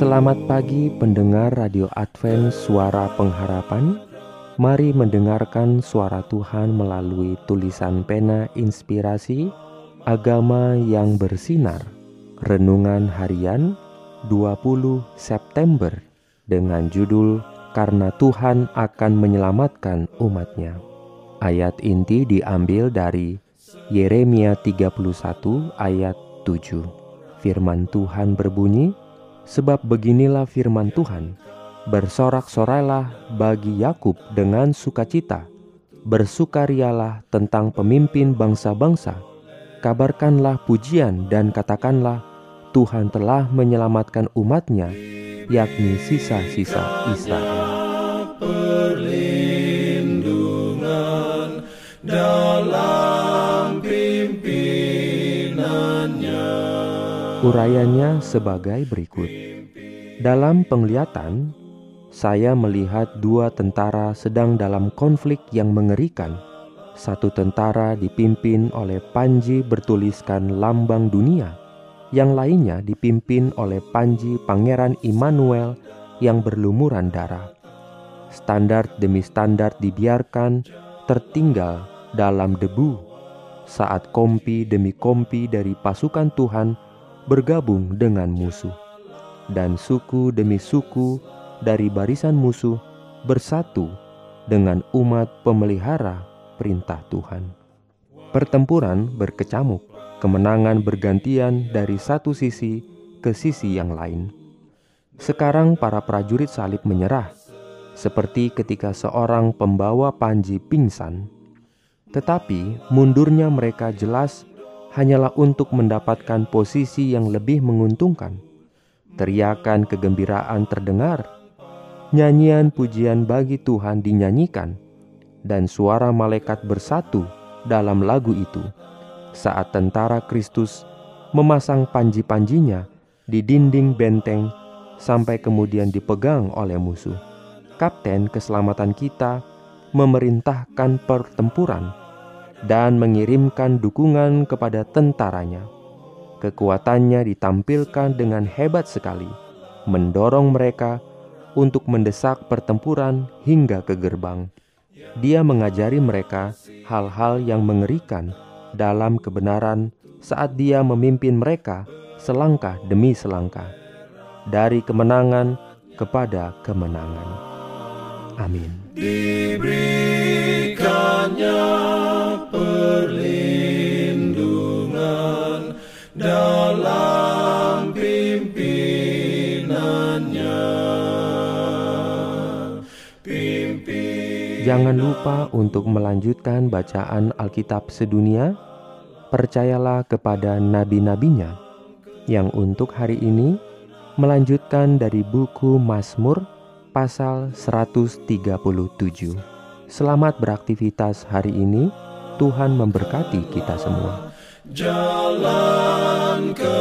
Selamat pagi pendengar Radio Advent Suara Pengharapan. Mari mendengarkan suara Tuhan melalui tulisan pena inspirasi Agama yang bersinar. Renungan harian 20 September Dengan judul Karena Tuhan akan menyelamatkan umatnya Ayat inti diambil dari Yeremia 31 ayat 7 Firman Tuhan berbunyi, Sebab beginilah firman Tuhan, bersorak-sorailah bagi Yakub dengan sukacita, bersukarialah tentang pemimpin bangsa-bangsa, kabarkanlah pujian dan katakanlah, Tuhan telah menyelamatkan umatnya, yakni sisa-sisa Israel. Perlindungan dalam Urayanya sebagai berikut. Dalam penglihatan, saya melihat dua tentara sedang dalam konflik yang mengerikan. Satu tentara dipimpin oleh panji bertuliskan lambang dunia, yang lainnya dipimpin oleh panji Pangeran Immanuel yang berlumuran darah. Standar demi standar dibiarkan tertinggal dalam debu saat kompi demi kompi dari pasukan Tuhan bergabung dengan musuh, dan suku demi suku dari barisan musuh bersatu dengan umat pemelihara perintah Tuhan. Pertempuran berkecamuk, kemenangan bergantian dari satu sisi ke sisi yang lain. Sekarang para prajurit salib menyerah, seperti ketika seorang pembawa panji pingsan. Tetapi mundurnya mereka jelas hanyalah untuk mendapatkan posisi yang lebih menguntungkan. Teriakan kegembiraan terdengar, nyanyian pujian bagi Tuhan dinyanyikan, dan suara malaikat bersatu dalam lagu itu saat tentara Kristus memasang panji-panjinya di dinding benteng sampai kemudian dipegang oleh musuh. Kapten keselamatan kita memerintahkan pertempuran dan mengirimkan dukungan kepada tentaranya. Kekuatannya ditampilkan dengan hebat sekali, mendorong mereka untuk mendesak pertempuran hingga ke gerbang. Dia mengajari mereka hal-hal yang mengerikan dalam kebenaran saat dia memimpin mereka selangkah demi selangkah dari kemenangan kepada kemenangan. Amin. Diberikannya dalam pimpinannya. Pimpin Jangan lupa untuk melanjutkan bacaan Alkitab sedunia. Percayalah kepada nabi-nabinya yang untuk hari ini melanjutkan dari buku Mazmur pasal 137. Selamat beraktivitas hari ini. Tuhan memberkati kita semua. jalan ke